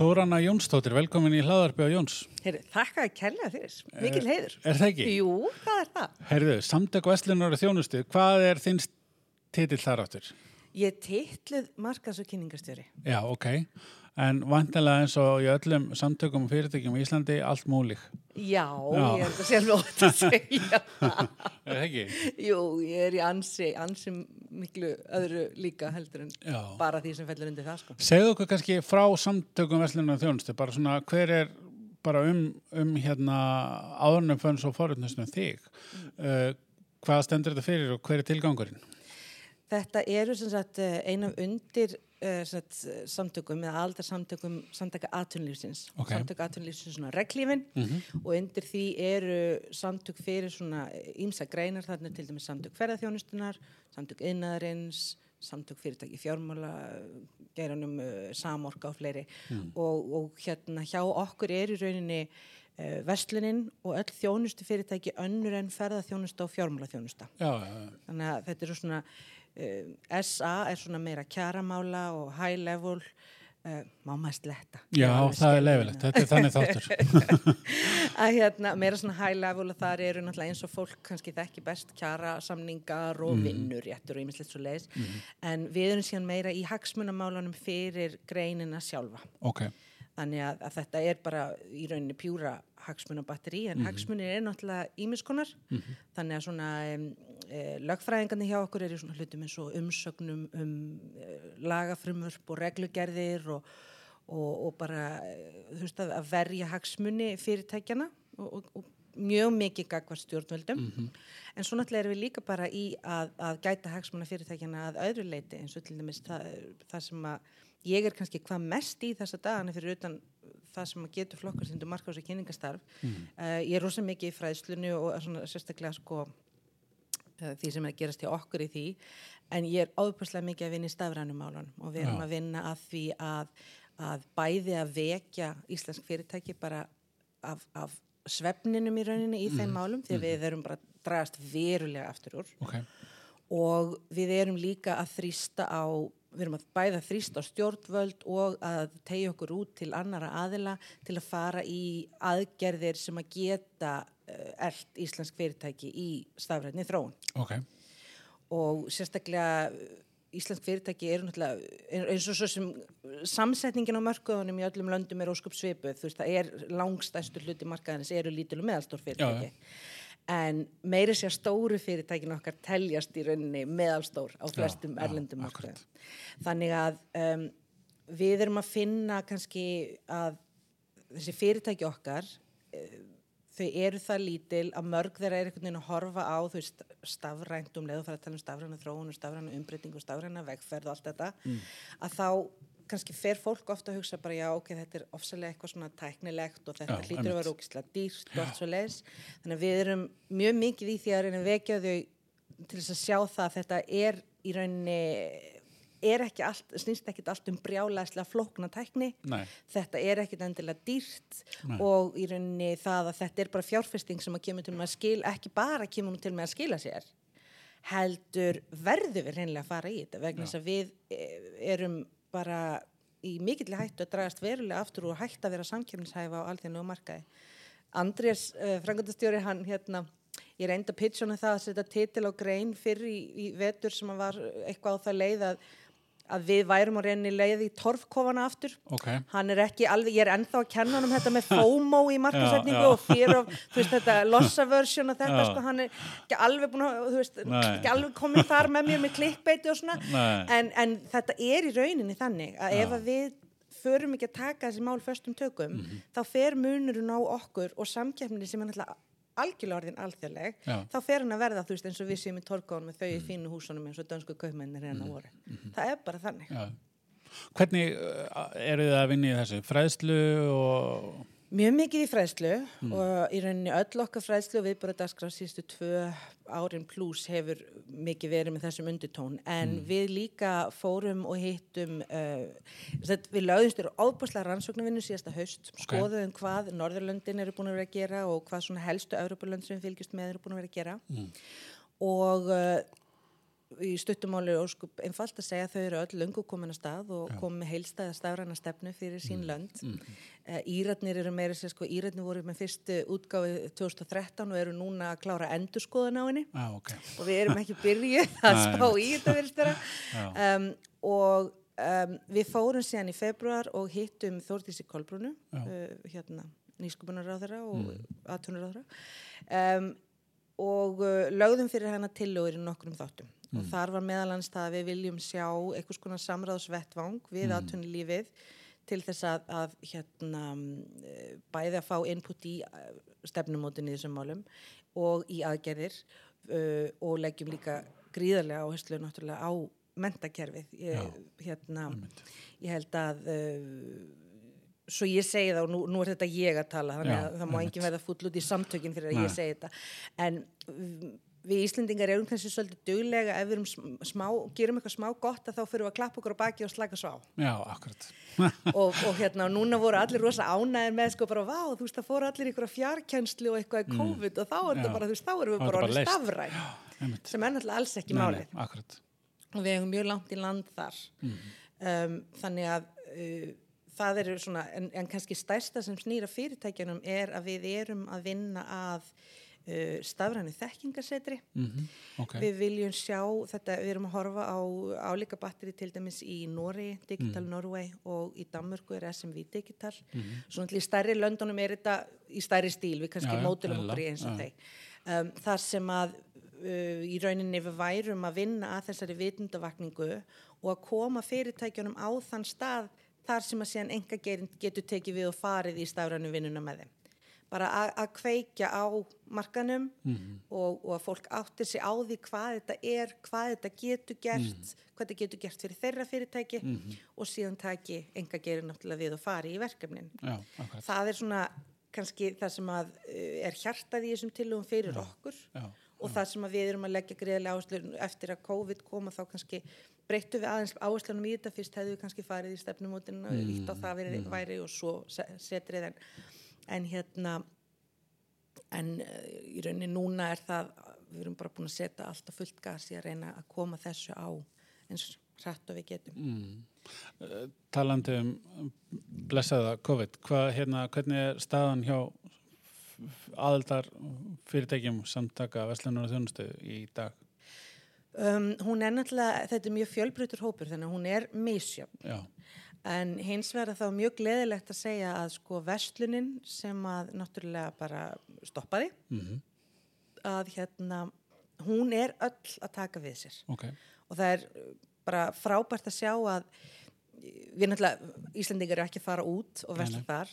Þóranna Jónsdóttir, velkomin í hlaðarpi á Jóns. Heyrðu, þakka að kella fyrir, mikil heiður. Er það ekki? Jú, það er það. Herðu, samtök Vestlunar og þjónustu, hvað er þinn titill þar áttur? Ég titluð markas- og kynningarstjóri. Já, ok. En vantilega eins og í öllum samtökum og fyrirtækjum í Íslandi, allt múlík. Já, Já. ég er þetta sjálf ótt að segja. Er það ekki? Jú, ég er í ansi, ansi miklu öðru líka heldur en Já. bara því sem fellur undir það, sko. Segðu okkur kannski frá samtökum Vestlunar og þjónustu, bara svona hver er bara um, um hérna áðurnum fönns og forutnustum þig. Uh, hvað stendur þetta fyrir og hver er tilgangurinn? Þetta eru sem sagt eh, ein af undir uh, sagt, samtökum eða aldar samtökum samtaka atunlífsins. Ok. Samtök atunlífsins svona reglífin og undir því eru samtök fyrir svona ímsa greinar þarna til dæmis samtök ferðarþjónustunar, samtök innaðarins, samtök fyrirtæki fjármála, geiranum uh, samorka og fleiri og, og hérna hjá okkur er í rauninni vestluninn og öll þjónustu fyrirtæki önnur en ferðarþjónusta og fjármála þjónusta. Já, já, já. Þannig að þetta eru svona, SA er svona meira kjaramála og high level, uh, má maður sletta. Já, alveg það er leifilegt. Þetta er þannig þáttur. Að hérna, meira svona high level og þar eru náttúrulega eins og fólk kannski þekki best kjara samningar og vinnur réttur og ýmislegt svo leiðis. En við erum síðan meira í hagsmunamálunum fyrir greinina sjálfa. Ok, Þannig að, að þetta er bara í rauninni pjúra hagsmunabatteri en hagsmunir er náttúrulega ímiskonar þannig að svona um, e, lögfræðingarnir hjá okkur eru svona hlutum eins og umsögnum um e, lagafrumvörp og reglugerðir og, og, og bara e, þú veist að, að verja hagsmuni fyrirtækjana og, og, og mjög mikið gagvar stjórnvöldum. En svo náttúrulega erum við líka bara í að, að gæta hagsmuna fyrirtækjana að öðru leiti eins og til dæmis það, það sem að ég er kannski hvað mest í þessa dagana fyrir utan það sem að getur flokkar sem þú marka á þessu kynningastarf uh, ég er rosa mikið í fræðslunu og svona sérstaklega sko uh, því sem er að gerast hjá okkur í því. En ég er áðupaslega mikið að vinna í stafrænum málun og við erum Já. að vinna að því að, að bæði að vekja íslensk fyrirtæki bara af, af svefninum í rauninni í þeim málum því að við erum bara dragast verulega aftur úr. Ok. og við erum líka að þrýsta á við erum að bæða þrýsta á stjórnvöld og að tegja okkur út til annara aðila til að fara í aðgerðir sem að geta uh, eld íslensk fyrirtæki í stafrætni þróun. Ok, og sérstaklega uh, íslensk fyrirtæki eru náttúrulega eins og svo sem samsetningin á mörkuðunum í öllum löndum er óskup svipuð. Þú veist það er langstæstur hluti markaðins eru lítil og meðalstór fyrirtæki en meiri sér stóru fyrirtækin okkar teljast í rauninni meðalstór á flestum já, erlendum markaðum þannig að um, við erum að finna kannski að þessi fyrirtæki okkar eh, þau eru það lítil að mörg þeirra er einhvern veginn að horfa á veist stafrænt um leið og fara að tala um stafræna þróun og stafræna umbreyting og stafræna vegferð og allt þetta að þá kannski fer fólk ofta að hugsa bara já ok, þetta er ofsalega eitthvað svona tæknilegt og þetta hlýtur að vera ógislega dýrt og allt svo leis þannig að við erum mjög mikið í því að reyna að vekja þau til þess að sjá það að þetta er í rauninni er ekki allt, snýst ekkit allt um brjálæslega flókna tækni. Nei, þetta er ekkit endilega dýrt Nei. og í rauninni það að þetta er bara fjárfesting sem að kemur til með að skil, ekki bara kemur til með að skila sér heldur verður við reynilega að fara í þetta vegna þess að við eh, erum bara í mikill hættu að dragast verulega aftur og hætta að vera samkjöfnishæfa á alþjóðinu og markaði. Andrés, uh, frangöndastjóri, hann hérna, ég reyndi að pitcha hann það að setja titil á grein fyrir í, í vetur sem var eitthvað á það leið að, að við værum á reyni leið í torfkofana aftur ok. hann er ekki alveg, ég er ennþá að kenna hann um þetta með FOMO í markasetningu og fear of, þú veist þetta lossa version og þetta Já. sko, hann er ekki alveg búin að, þú veist, Nei. ekki alveg komin þar með mér með klikkbeiti og svona en, en þetta er í rauninni þannig að Já. ef að við förum ekki að taka þessi mál föstum tökum, Mhm. þá fer munurinn á okkur og samkeppni sem er náttúrulega algjörlega orðin alþjóðleg, þá fer hann að verða, þú veist, eins og við séum í torkónum með þau í fínu húsunum eins og dönsku kaupmennir hérna voru. Það er bara þannig. Já. Hvernig uh, eru þið að vinna í þessu? Fræðslu og... Mjög mikið í fræðslu og í rauninni öll okkar fræðslu og viðbúra dagskrá síðustu tvö árin pluss hefur mikið verið með þessum undirtón. En við líka fórum og hittum uh, við lögðumst eru ábúrslega rannsóknarvinnu síðasta haust skoðum hvað Norðurlöndin eru búin að vera að gera og hvað svona helstu Evropalönd sem fylgjast með eru búin að vera að gera. Og uh, í stuttumáli og sko einfalt að segja að þau eru öll lungu komin að stað og komið með heilstæða stafræna stefnu fyrir sín lönd. Mm. Íratnir eru meira sér sko, Íratnir voru með fyrstu útgáfi 2013 og eru núna að klára endurskoðan á henni ah, okay. og við erum ekki byrjuð að spá í þetta verðstara um, og um, við fórum síðan í februar og hittum Þórtísi Kolbrúnu, uh, hérna nýskupunar á þeirra og mm. aðtunar á þeirra um, og uh, lögðum fyrir hana tilögur í nokkrum þáttum mm. og þar var meðalans það að við viljum sjá einhvers konar samráðsvettvang við mm. aðtunni til þess að, að hérna, eh, bæði að fá input í eh, stefnumótinu í þessum málum og í aðgerðir uh, og leggjum líka gríðarlega áherslu náttúrulega á mentakerfið ég, hérna, ég held að uh, svo ég segi það og nú, nú er þetta ég að tala þannig að Já, það má enginn verða full út í samtökinn fyrir að Nei. ég segi þetta en við Íslendingar erum kannski svolítið döglega ef við smá, gerum eitthvað smá gott að þá fyrir við að klappa okkur á baki og slaka svo á. Já, akkurat. Og, og hérna, og núna voru allir rosa ánæðir með sko bara, vá, þú veist, það fóru allir ykkur á fjarkjænslu og eitthvað í mm. COVID mm. og þá er þetta bara, þú veist, þá erum við bara orðið stafræn. Sem er náttúrulega alls ekki málið. og við hefum mjög langt í land þar. Mm. um, þannig að uh, það eru svona, en, en kannski stærsta sem snýra fyrirtækjanum er að við erum að vinna að stafræni þekkingasetri mm -hmm. okay. við viljum sjá þetta, við erum að horfa á álíka batteri til dæmis í Nóri Digital mm. Norway og í Danmörku er SMV Digital mm -hmm. svona í stærri löndunum er þetta í stærri stíl við kannski ja, mótilum okkur í eins og ja. þeir um, þar sem að uh, í rauninni við værum að vinna að þessari vitundavakningu og að koma fyrirtækjunum á þann stað þar sem að síðan enga getur tekið við og farið í stafrænu vinnuna með þeim bara að kveikja á markanum mm -hmm. og, og að fólk áttir sig á því hvað þetta er, hvað þetta getur gert, mm -hmm. hvað þetta getur gert fyrir þeirra fyrirtæki mm -hmm. og síðan taki enga gerir náttúrulega við og fari í verkefnin. Já, það er svona kannski það sem að uh, er hjartað í þessum tilugum fyrir já, okkur já, og það sem við erum að leggja greiðlega áherslu eftir að COVID koma þá kannski breyttu við aðeins áherslunum í þetta fyrst hefðu við kannski farið í stefnumótinu og ítt á það verið mhm. væri og svo setrið en en hérna en uh, í rauninni núna er það við erum bara búin að setja alltaf fullt gas í að reyna að koma þessu á eins rætt og við getum mm. uh, Talandi um blessaða COVID Hva, hérna, hvernig er staðan hjá aðaldar fyrirtækjum samtaka Veslunar og þjónustu í dag? Um, hún er náttúrulega, þetta er mjög fjölbrytur hópur þannig að hún er misjöfn En hins vegar þá mjög gleðilegt að segja að sko vestlunin sem að náttúrulega bara stoppaði mm -hmm. að hérna hún er öll að taka við sér okay. og það er bara frábært að sjá að við náttúrulega, Íslandingar eru ekki að fara út og vesla þar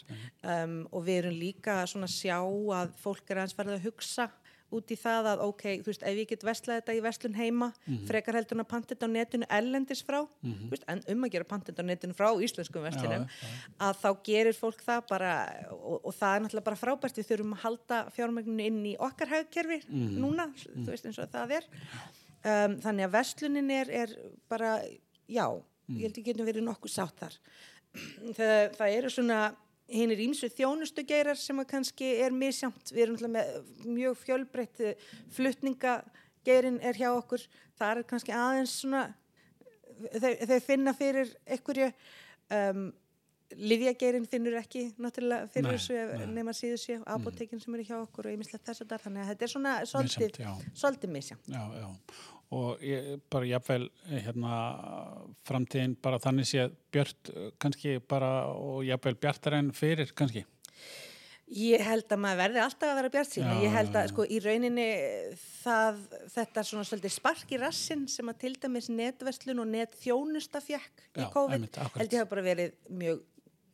um, og við erum líka svona að sjá að fólk er aðeins farið að hugsa út í það að ok, þú veist, ef ég get vestlað þetta í vestlun heima, mm -hmm. frekar heldur að panta þetta á netinu ellendis frá mm -hmm. veist, en um að gera panta þetta á netinu frá íslenskum vestlunum, ja, ja. að þá gerir fólk það bara, og, og það er náttúrulega bara frábært, við þurfum að halda fjármögninu inn í okkar haugkerfi mm -hmm. núna, þú veist eins og það er um, þannig að vestlunin er, er bara, já ég held að getum verið nokkuð sátt þar það, það eru svona hinn er ímsu þjónustugeirar sem kannski er misjamt, við erum með mjög fjölbreytt fluttningageirin er hjá okkur. Það er kannski aðeins svona þeir, þeir finna fyrir einhverju um, Livjageirin finnur ekki náttúrulega fyrir nei, þessu nema síðu séu apotekin sem eru hjá okkur og ég misla þess að það þannig að þetta er svona svolítið misjamt Já, já. Og ég, bara jáfnveil hérna framtíðin bara þannig sé björt kannski bara og jáfnveil bjartar enn fyrir kannski. Ég held að maður verði alltaf að vera bjart sína, ég held að sko í rauninni það, þetta svona svolítið spark í rassin sem að til dæmis netverslun og netþjónusta fjekk í COVID, held ég hafa bara verið mjög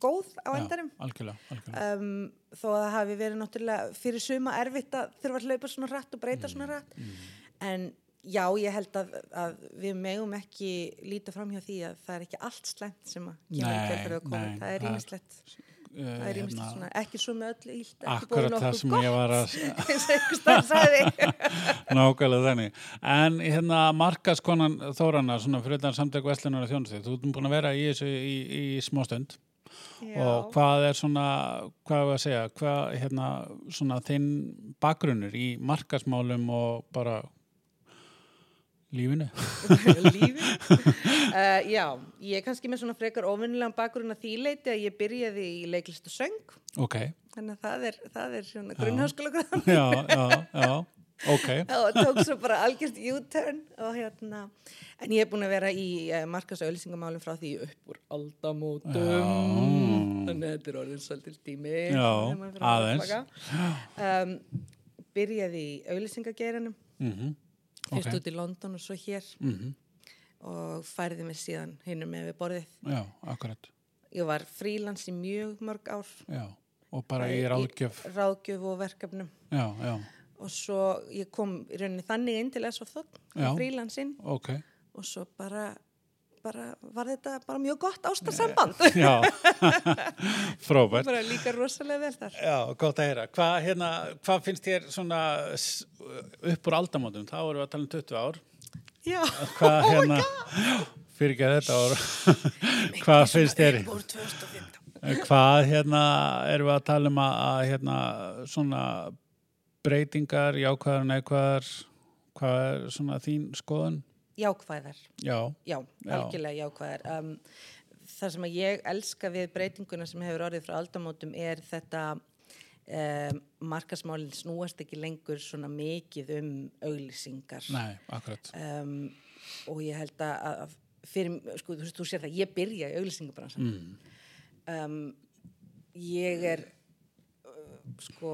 góð á endarum algjörlega, algjörlega. Um, þó að það hafi verið náttúrulega fyrir suma erfitt að þurfa að hlaupa svona rætt og breyta mm, svona rætt mm. en Já, ég held að, að við megum ekki líta fram hjá því að það er ekki allt slæmt sem að kemur í komið. Það er ímislegt, uh, það er ímislegt hérna, svona, ekki svo með öll ílt, ekki búin okkur gott, eins og einhver starf sagði. Nákvæmlega þannig. En hérna markaskonan Þórana, svona fyrir þann samtæk Vestlunar og Þjónustið, þú erum búin að vera í þessu í, í smá stund Já. og hvað er svona, hvað er það að segja, hvað hérna svona þinn bakgrunnur í markasmálum og bara Lífinu? lífi uh, já, ég er kannski með svona frekar ofinnilegan bakgrunn að því leiti að ég byrjaði í leiklist og söng. Ok, þannig að það er, það er svona grunnháskóla já, já, já, ok. og tók svo bara algjörst U-turn og hérna en ég er búin að vera í uh, markas auðlýsingamálum frá því upp úr aldamótum. Þannig að þetta er orðin svolítil tími Já, aðeins. um, byrjaði í auðlýsingageiranum Mm fyrst Ok. út í London og svo hér. Mm og færði mig síðan hinnum með við borðið. Já, akkurat. ég var frílans í mjög mörg ár. Já, og bara í ráðgjöf. ráðgjöf og verkefnum. Já, já, og svo ég kom í rauninni þannig inn til S.O. Þótt Já. frílansinn ok. og svo bara, bara var þetta bara mjög gott ástarsamband Já, frábært. bara líka rosalega vel þar Já, gott að heyra. Hvað hérna, hva finnst þér svona upp úr aldamótum? Þá erum við að tala um 20 ár. já, Hvað hérna, fyrir ekki að þetta ár, hvað finnst þér? voru 2015 Hvað hérna erum við að tala um að, að hérna svona breytingar, jákvæðar, neikvæðar, hvað er svona þín skoðun? jákvæðar, Já, já, algjörlega jákvæðar um, það sem að ég elska við breytinguna sem hefur orðið frá aldamótum er þetta um, markasmálinn snúast ekki lengur svona mikið um auglýsingar nei, akkurat. um, og ég held að, að fyrir, sko, þú, þú sér það, ég byrja í auglýsingabransan Mm. um, ég er uh, sko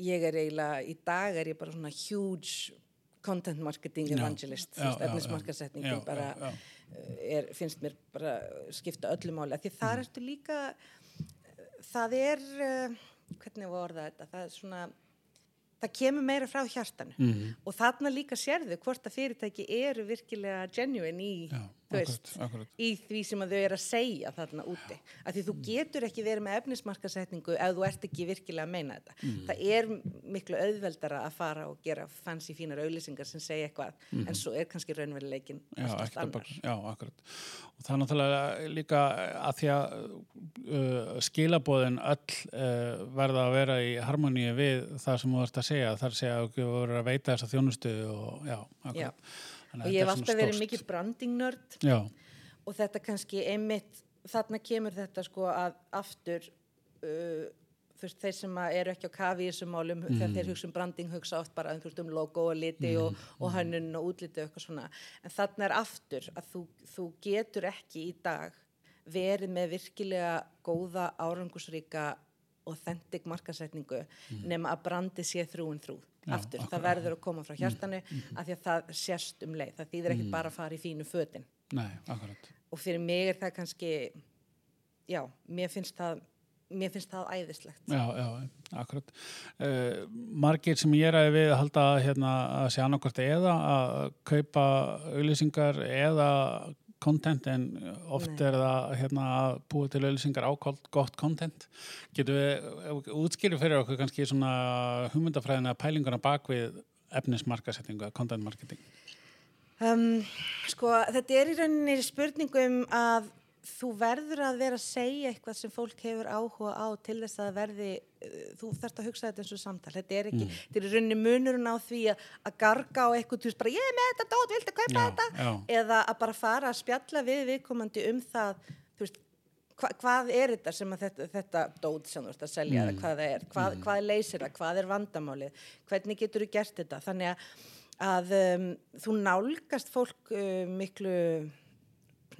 ég er eiginlega, í dag er ég bara svona huge content marketing evangelist, Já, bara er, finnst mér bara skipta öllu máli, því þar Mm. ertu líka það er uh, hvernig var orða þetta, það er svona það kemur meira frá hjartanu. Mm. og þarna líka sérðu hvort að fyrirtæki eru virkilega genuine í, Já, veist, akkurat, akkurat. í því sem þau eru að segja þarna úti. Af því þú getur ekki verið með efnismarkasetningu ef þú ert ekki virkilega að meina þetta. Mm. Það er miklu auðveldara að fara og gera fancy fínar auðlýsingar sem segja eitthvað en svo er kannski raunveruleikin Mm. Já, allt ekkert að annar. já, akkurat. Og það er náttúrulega líka að því að uh, skilabóðin öll uh, verða að vera í harmoníu við það sem þú ert að segja. Er að segja að þú verður að veita þessa þjónustu og já, akkurat. Þannig Og ég hef alltaf verið mikið branding nörd Já, og þetta kannski einmitt, þarna kemur þetta sko að aftur uh, veist, þeir sem eru ekki á kafi í þessum málum, þegar þeir hugsa um branding hugsa oft bara þú veist, um logo og liti og, og hönnun og útliti og eitthvað svona. En þarna er aftur að þú, þú getur ekki í dag verið með virkilega góða árangusríka authentic markasetningu nema að brandi sé þrúin þrú Já, aftur, akkurat. það verður að koma frá hjartanu af því að það sérst um leið, það þýðir ekki bara að fara í fínu fötin nei, akkurat. og fyrir mig er það kannski já, mér finnst það mér finnst það æðislegt Já, já, akkurat. Uh, margir sem ég ræði við halda hérna, að sé annarkvært eða að kaupa auðlýsingar eða content en oft Nei. er það hérna, að búa til auðlýsingar ákvált gott content. Getum við útskýrið fyrir okkur kannski svona hugmyndafræðina pælinguna bak við efnismarkasetningu, content marketing? um, sko, þetta er í rauninni spurningu um að þú verður að vera að segja eitthvað sem fólk hefur áhuga á til þess að verði uh, þú þarfst að hugsa þetta eins og samtal. Þetta er ekki, þetta er í rauninni munurinn á því að, að garga á eitthvað, þú veist bara ég er með þetta dót, viltu kaupa Já, þetta? já. eða að bara fara að spjalla við viðkomandi um það þú veist, hva, hvað er þetta sem að þetta, þetta dót sem þú ert að selja eða hvað það er, hvað, hvað leysir það, hvað er vandamálið hvernig getur þú gert þetta? Þannig að, að um, þú nálgast fólk um, miklu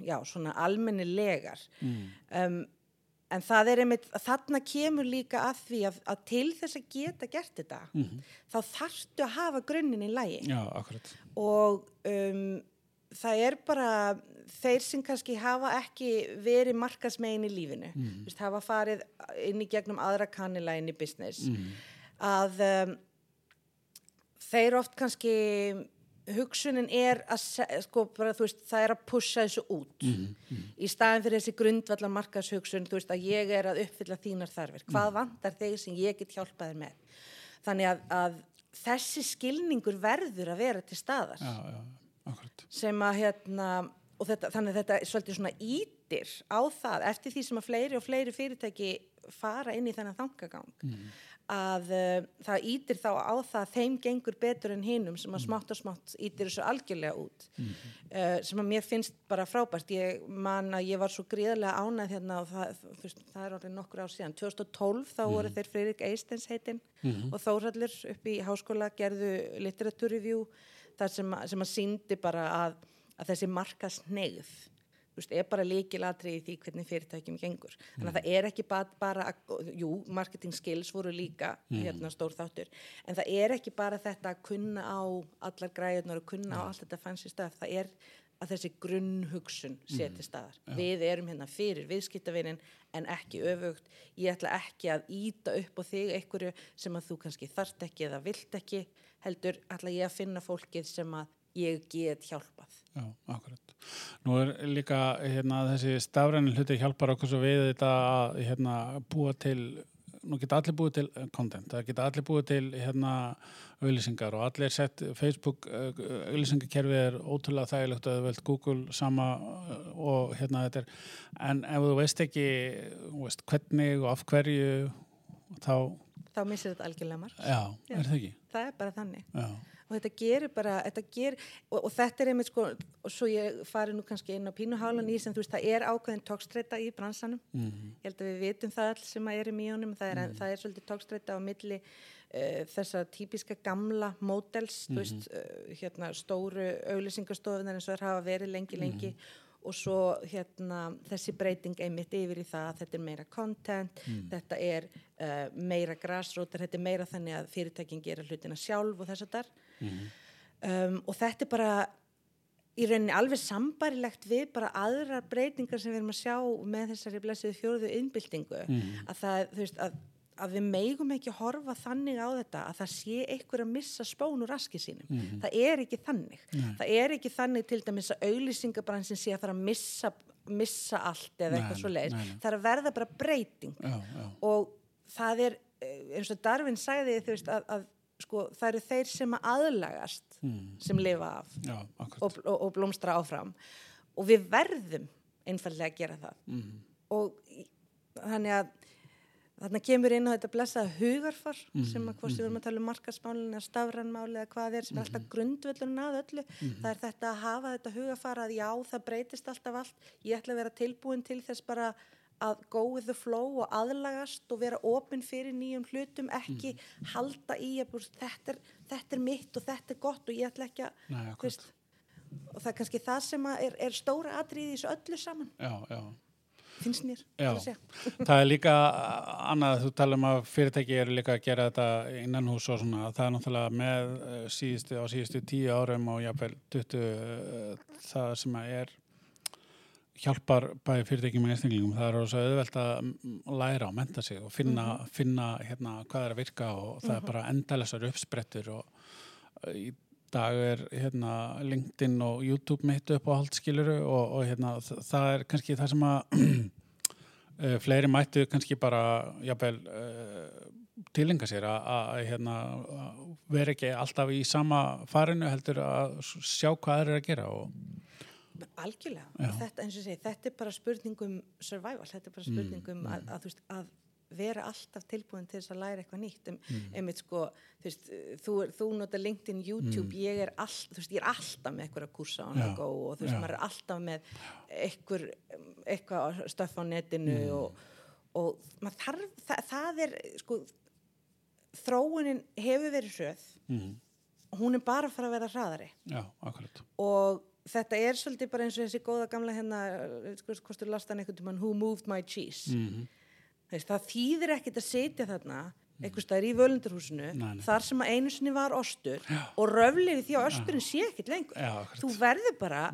já, svona almennilegar. Um, en það er einmitt þarna kemur líka að því að, að til þess að geta gert þetta þá þarftu að hafa grunninn í lægi Já, og um, það er bara þeir sem kannski hafa ekki verið markasmegin í lífinu mm. Vist, hafa farið inn í gegnum aðra kannila inn í business að um, þeir oft kannski hugsunin er að sko, bara, veist, það er að pussa þessu út. Í staðin fyrir þessi grundvallar markashugsun þú veist að ég er að uppfylla þínar þarfir. Hvað vantar þig sem ég get hjálpað þér með? Þannig að, að þessi skilningur verður að vera til staðar. Já, já, sem að hérna þetta, þannig að þetta svolítið svona ítir á það eftir því sem að fleiri og fleiri fyrirtæki fara inn í þennan þangagang að uh, það ítir þá á það að þeim gengur betur en hinum sem að smátt og smátt ítir þessu algjörlega út. Uh, sem að mér finnst bara frábært. Ég man að ég var svo gríðarlega ánæð hérna og það, veist, það er orðið nokkur ár síðan. 2012 þá voru þeir Freirik Eistens heitinn og Þórhallur upp í háskóla gerðu literaturreview þar sem, að- sem að síndi bara að, að þessi markas neyð þú veist, er bara líkilatri í því hvernig fyrirtækjum gengur. Þannig að það er ekki bara, bara jú, marketing skills voru líka hérna stór þáttur, en það er ekki bara þetta að kunna á allar græðunar og kunna á allt þetta fancy stöf, það er að þessi grunnhugsun seti staðar. Við erum hérna fyrir viðskiptavinin en ekki öfugt. Ég ætla ekki að íta upp á þig einhverju sem að þú kannski þarft ekki eða vilt ekki, heldur ætla ég að finna fólkið sem að ég get hjálpað. Já, akkurat. Nú er líka hérna, þessi stafrænin hluti hjálpar okkur svo við þetta að hérna, búa til, nú geta allir búið til content, það geta allir búið til hérna, auðlýsingar og allir sett Facebook eh, auðlýsingakerfið er ótrúlega þægilegt að þú velt Google sama eh, og hérna þetta er, en ef þú veist ekki veist, hvernig og af hverju þá, Þá missir þetta algjörlega marg. já, Já. er það ekki? Það er bara þannig. Já, og þetta gerir bara, þetta gerir og, og þetta er einmitt sko, og svo ég fari nú kannski inn á pínuhálan í sem þú veist, það er ákveðin tókstreita í bransanum. Mm ég held að við vitum það all sem að er í mjónum það er, það er svolítið tókstreita á milli uh, þessa típiska gamla módels, þú veist, uh, hérna stóru auglýsingastofunar eins og þær hafa verið lengi, lengi. Og svo hérna þessi breyting einmitt yfir í það að þetta er meira content, þetta er uh, meira grassrótar, þetta er meira þannig að fyrirtækin gera hlutina sjálf og þess að þar um, og þetta er bara í rauninni alveg sambarilegt við bara aðrar breytingar sem við erum að sjá með þessari blessiðu fjóruðu innbyltingu að það, þú veist, að, að við megum ekki horfa þannig á þetta að það sé einhver að missa spón úr raski sínum. Það er ekki þannig. Það er ekki þannig til dæmis að auglýsingabransin sé að fara að missa, missa allt eða Nei, eitthvað svo nei, nei. Það er að verða bara breyting. Já, já, og það er eh, eins og Darvin þú veist að, að sko, það eru þeir sem að aðlagast sem lifa af já, og, og, og blómstra áfram. Og við verðum einfallega að gera það. Mhm. og þannig að þarna kemur inn á þetta blessaða hugarfar sem að hvort við erum að tala um markasmálin eða stafranmáli eða hvað er sem er alltaf grundvöllurinn að öllu. Það er þetta að hafa þetta hugarfar að já það breytist alltaf allt. Ég ætla að vera tilbúin til þess bara að go with the flow og aðlagast og vera opinn fyrir nýjum hlutum ekki halda í að þetta, er, þetta er mitt og þetta er gott og ég ætla ekki að Nei, veist, og það er kannski það sem er, er stóra atriði í þessu öllu saman. Já, já. finnst mér. Það er líka annað, þú tala um að fyrirtæki eru líka að gera þetta innan hús og svona, það er náttúrulega með eh, síðustu, á síðustu tíu árum og jáfnvel 20 eh, það sem er hjálpar bæði fyrirtækjum og einstaklingum, það er svo auðvelt að mm, læra og menta sig og finna, finna hérna, hvað er að virka og það er bara endalessar uppsprettur og eh, í dag er hérna, LinkedIn og YouTube mitt upp á haldskiluru og, og hérna, það er kannski það sem að uh, fleiri mættu kannski bara jafnvel uh, tilenga sér að, hérna, vera ekki alltaf í sama farinu heldur að sjá hvað eru að gera og algjörlega. Og þetta, og segi, þetta er bara spurningum survival, þetta er bara spurningum að, að, þú veist, að vera alltaf tilbúin til þess að læra eitthvað nýtt. Um, einmitt sko, þú veist, þú, þú nota LinkedIn, YouTube, ég er all, veist, ég er alltaf með eitthvað kursa á go og þú veist, Já. maður er alltaf með eitthvað, eitthvað stöff á netinu og, og maður þarf, það, það er sko, þróunin hefur verið hröð. Mm, hún er bara að fara að vera hraðari. Já, og þetta er svolítið bara eins og þessi góða gamla hérna, sko, hvort þú lasta hann einhvern tímann Who moved my cheese? Mm, Þess, það þýðir ekkert að sitja þarna einhvers staðar í völundurhúsinu Nei, nei. þar sem að einu sinni var ostur og röflir því að osturinn sé ekkert lengur. Já, þú verður bara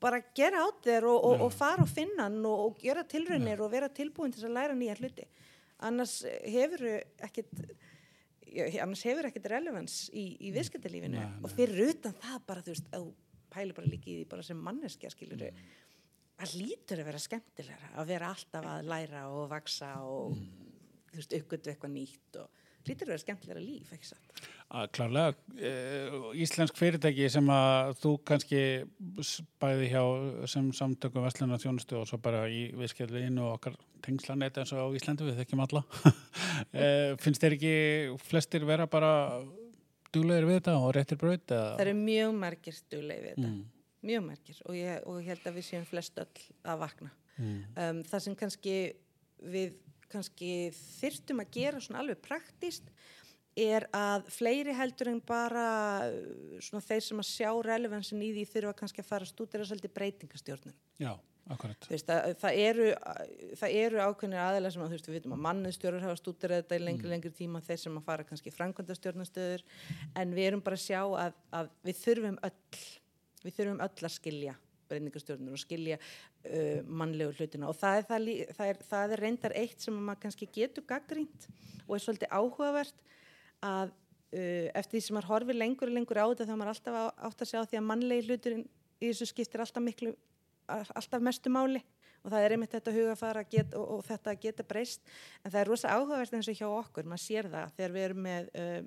bara gera át þér og, og, og fara og finna hann og, og gera tilraunir og vera tilbúin til að læra nýja hluti. Annars hefur ekkert já, annars hefur ekkert relevans í, í viðskiptalífinu og fyrir utan það bara þú veist, að þú pælir bara líka í því bara sem manneskja skilur það lítur að vera skemmtilegra að vera alltaf að læra og vaksa og þú veist, uppgötu eitthvað nýtt og lítur að vera skemmtilega líf, ekki satt? Að klárlega uh, íslensk fyrirtæki sem að þú kannski bæði hjá sem samtökum Vestluna þjónustu og svo bara í viðskjölinu og okkar tengslanet eins og á Íslandi við þekkjum alla. Uh, finnst þeir ekki flestir vera bara duglegir við þetta og réttir bröð? Það eru mjög margir duglegir við þetta mm. mjög margir og ég, og ég held að við séum flest öll að vakna mm. um, það sem kannski við kannski þyrtum að gera svona alveg praktíst er að fleiri heldur en bara uh, svona þeir sem að sjá relevansin í því þurfa kannski að fara að stúdera svolítið breytingastjórnum. Já. Veist, að, það, eru, það eru ákveðinir aðeins sem að veist við vitum að mannustjórur hafa stúderað þetta í lengri, mm. lengri tíma þeir sem að fara kannski framkvæmdastjórnastöður en við erum bara að sjá að, að við þurfum öll, við þurfum öll að skilja breytingastjórnur og skilja uh, mannlegu hlutina. Og það er, það, það, er, það er reyndar eitt sem maður kannski getur gaggrínt og er svolítið áhugavert að uh, eftir því sem maður horfir lengur og lengur á þetta þá maður alltaf átt að sjá því að mannlegi hluturinn í þessu skiptir alltaf miklu alltaf mestu máli og það er einmitt þetta hugafara get, og, og þetta að geta breyst en það er rosa áhugavert eins og hjá okkur maður sér það þegar við erum með uh,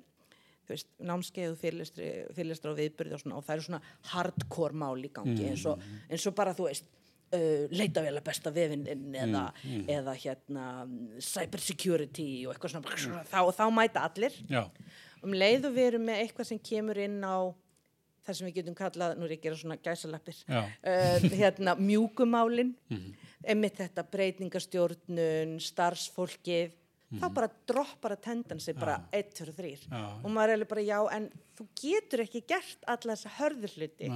veist, námskeið og fyrirlistra og viðbyrði og, svona, og það eru svona hardcore mál í gangi mm. eins, og, eins og bara þú veist uh, leita vel að besta vefinn eða, mm. Mm. eða hérna cyber security og eitthvað svona, svona þá, þá mæta allir Já. um leið og við erum með eitthvað sem kemur inn á það sem við getum kallað, nú er ég að gera svona gæsalappir uh, hérna mjúkumálin. -hmm. emitt þetta breytingastjórnun starfsfólkið Mm. þá bara droppar að tendan sig bara 1, 2, 3 og maður er bara já en þú getur ekki gert alla þessa hörðurluti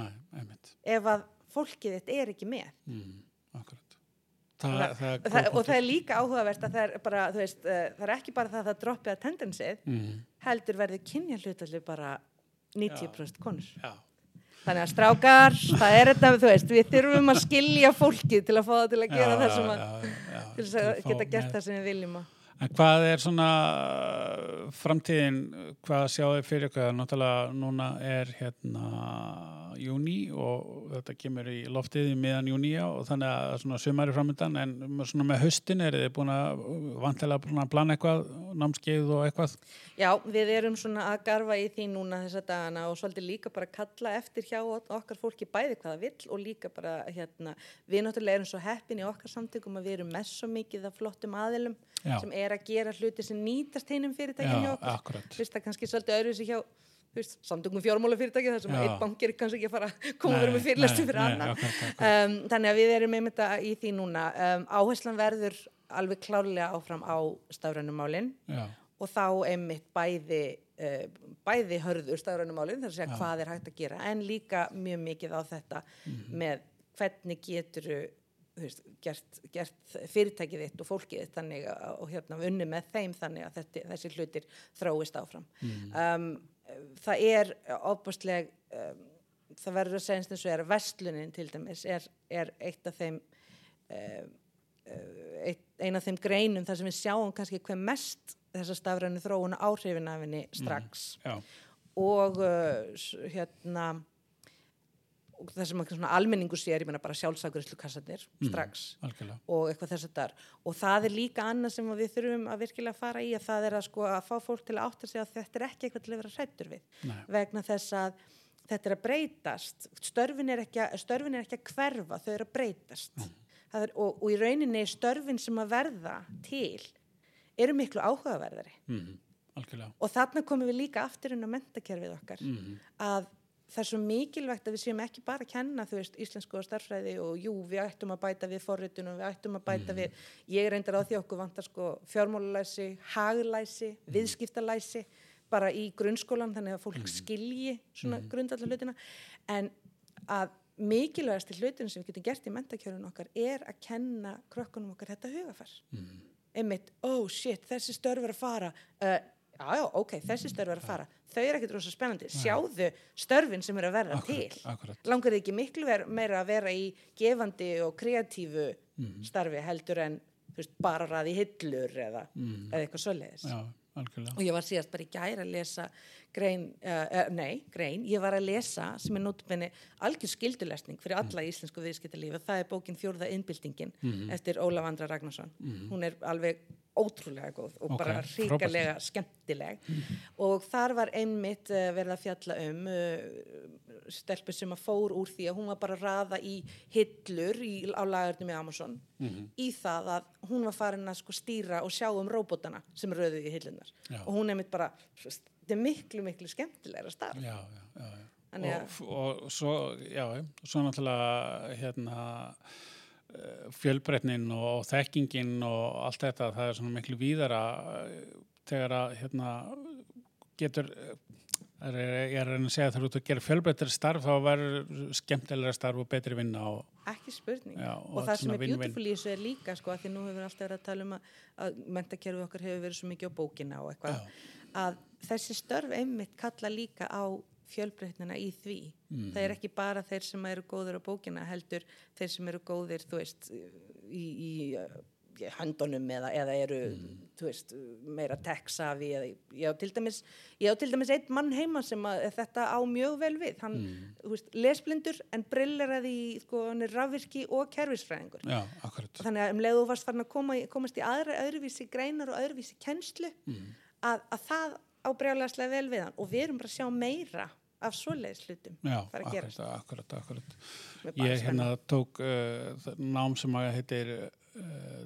ef að fólkið þitt er ekki með. Mm, það, það, það, það og það er líka áhugavert að það er bara veist, uh, það er ekki bara það að það droppið að tendensið mm. heldur verður kynja hlutalli bara 90% konur. Já. Þannig að strákar, það er þetta, þú veist, við þurfum að skilja fólkið til að fá það til að gera já, það sem að, til að geta gert það sem við viljum að. En hvað er svona framtíðin, hvað sjáu fyrir ykkur? Náttúrulega núna er hérna júni og þetta kemur í loftið í miðan júni og þannig að svona sumari framöndan en svona með höstin er þið búin að vantilega búin að plana eitthvað, námskeið og eitthvað? Já, við erum svona að garfa í því núna þessa dagana og svolítið líka bara kalla eftir hjá okkar fólki bæði hvaða vill og líka bara hérna, við náttúrulega erum svo heppin í okkar samtökum að við erum mest svo mikið af flottum aðilum Já. sem er að gera hluti sem nýtast heinum fyrirtækinn hjá okkur. Veist það kannski svolítið öðru sem hjá samtöngum fjármálafyrirtæki þar sem einn bankir kannski ekki að fara að koma verið með fyrirlæstu fyrir annan. Um, þannig að við erum með þetta í því núna um, áherslan verður alveg klárlega áfram á stafrænumálinn og þá einmitt bæði uh, bæði hörður stafrænumálinn þar að segja Já. hvað er hægt að gera en líka mjög mikið á þetta mm. með hvernig getur Veist, gert, gert fyrirtækið þitt og fólkið þitt þannig að, og hérna unni með þeim þannig að þetta, þessi hlutir þróist áfram. Mm. um, það er óbústleg um, það verður að segja eins og er vestlunin til dæmis er, er eitt af þeim um, eitt, ein af þeim greinum þar sem við sjáum kannski hver mest þessa stafrænu þróuna áhrifin af henni strax. mm, og uh, hérna og það sem almenningu sér, ég menna bara sjálfsagurislukassanir mm, strax mm, og eitthvað þess að þar og það er líka annað sem við þurfum að virkilega fara í að það er að sko að fá fólk til að átta sig að þetta er ekki eitthvað til að vera hrættur við Nei. vegna þess að þetta er að breytast störfin er ekki að, er ekki að hverfa þau eru að breytast mm. er, og, og í rauninni störfin sem að verða til eru miklu áhugaverðari mm, og þarna komum við líka aftur inn á mentakerfið okkar mm. að það er svo mikilvægt að við séum ekki bara að kenna þú veist íslensku og starfræði og jú við ættum að bæta við forritunum, við ættum að bæta mm. við, ég reyndar á því okkur vantar sko fjármálulæsi, haglæsi, mm. viðskiptalæsi bara í grunnskólan þannig að fólk mm. skilji svona mm. grundallar hlutina en að mikilvægast til hlutinu sem við getum gert í mentakjörunum okkar er að kenna krökkunum okkar þetta hugafar einmitt, oh shit, þessi störf er að fara uh, já, ok, þessi störf er að fara. Þau er ekkert rosa spennandi, sjáðu störfin sem eru að verða akkurat, til. akkurat. langar þið ekki miklu meira að vera í gefandi og kreatífu mm. starfi heldur en veist, bara ræði hillur eða, mm. eða eitthvað svoleiðis? Já, og ég var síðast bara í gæra að lesa grein, uh, nei, grein, ég var að lesa sem er nótubinni algjör skildulesning fyrir alla í íslensku viðskiptalífi. Það er bókin Fjórða innbyltingin eftir Ólaf Andra Ragnarsson. Hún er alveg ótrúlega góð og Ok, bara ríkalega skemmtileg. Og þar var einmitt uh, verið að fjalla um uh, stelpu sem að fór úr því að hún var bara að raða í hillur í, á lagurnum í Amazon í það að hún var farin að sko stýra og sjá um róbotana sem röðu í hillunar og hún einmitt bara, þetta er miklu, miklu skemmtilegra starf. já, já, já, já. Þannig Og, að- og svo, já, svo náttúrulega hérna eh, fjölbreytnin og þekkingin og allt þetta, það er svona miklu víðara eh, þegar að hérna getur eh, er, ég er að segja að þú ert að gera fjölbreyttir starf þá verður skemmtilegra starf og betri vinna og Ekki spurning. Já, og, og það sem er beautiful í þessu er líka, sko, því nú hefur alltaf verið að tala um að, að mentakerfið okkar hefur verið svo mikið á bókina og eitthvað, að þessi störf einmitt kalla líka á fjölbreytnina í því. Mm. Það er ekki bara þeir sem eru góður á bókina, heldur þeir sem eru góðir, þú veist, í, í höndunum eða, eða eru, Mm. veist, meira eða, ég á til dæmis, dæmis einn mann heima sem að þetta á mjög vel við, hann, Mm. veist, lesblindur en brilleraði sko, hann er rafvirki og kerfisfræðingur. já, Þannig að um leiðu varst farin að koma, komast í aðra öðruvísi greinar og öðruvísi kennslu, Mm. að, að það á brjálæslega vel við hann og við erum bara að sjá meira af svoleiðis hlutum Já, akkurat, akkurat, akkurat. Ég hérna tók uh, nám sem að heitir uh,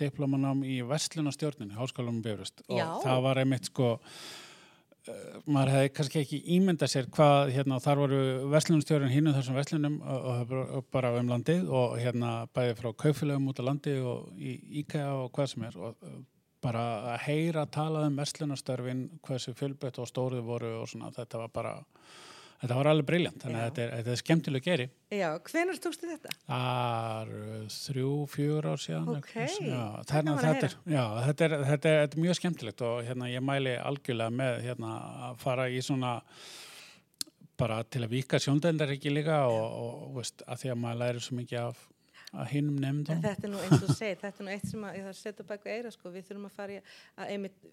diplomanám í Vestlunastjórnin, Háskólanum Bifröst og Já. það var einmitt sko uh, maður hefði kannski ekki ímynda sér hvað, hérna, þar voru Vestlunastjórnin hinn þessum Vestlunum og, og, bara um landið og hérna bæði frá kaufélögum út á landi og í IKEA og hvað sem er og bara að heyra talað um Vestlunastörfin, hversu fjölbreytt og stóruð voru og svona, þetta var bara Þetta var alveg briljant, þannig að þetta er, þetta er skemmtileg geri. Já, hvenær tókstu þetta? Það er uh, þrjú, fjör ár síðan. Ok, gaman þannig að að þetta er, já, þetta er, þetta er, þetta er mjög skemmtilegt og hérna ég mæli algjörlega með hérna að fara í svona bara til að vika sjóndendar ekki líka og, og, veist, að því að maður læri svo mikið af að hinnum nefndum. þetta er nú eins og segið, þetta er nú eitt sem að ég þarf að setja bak við eira sko, við þurfum að fara í að einmitt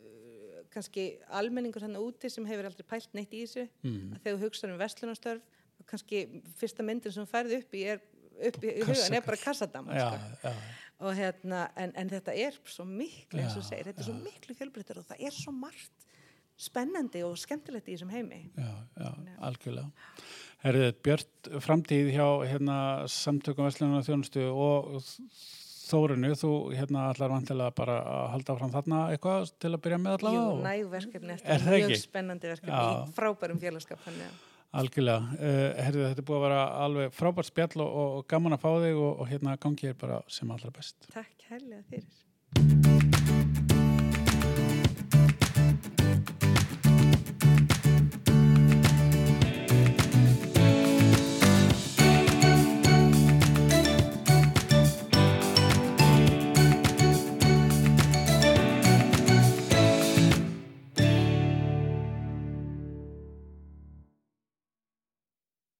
kannski almenningur þannig úti sem hefur aldrei pælt neitt í þessu Mm. þegar þú hugsaður um verslunarstörf og kannski fyrsta myndin sem færði upp í er upp í, hugan er bara kassadama Já, sko. já, og hérna, en, en þetta er svo miklu eins og segir, þetta er svo miklu fjölbreyttur og það er svo margt spennandi og skemmtilegt í þessum heimi já, já, algjörlega. Herðið, Björn, framtíð hjá hérna, samtökum Veslunar og Þórunu, þú hérna allar vantilega bara að halda fram þarna eitthvað til að byrja með Jú, allavega? og- næg verkefni Er mjög ekki? spennandi verkefni Já. í frábærum félagskap Algjörlega, uh, herðu þetta er búið að vera alveg frábært spjall og, og gaman að fá þig og, og hérna gangi er bara sem allra best. takk helga fyrir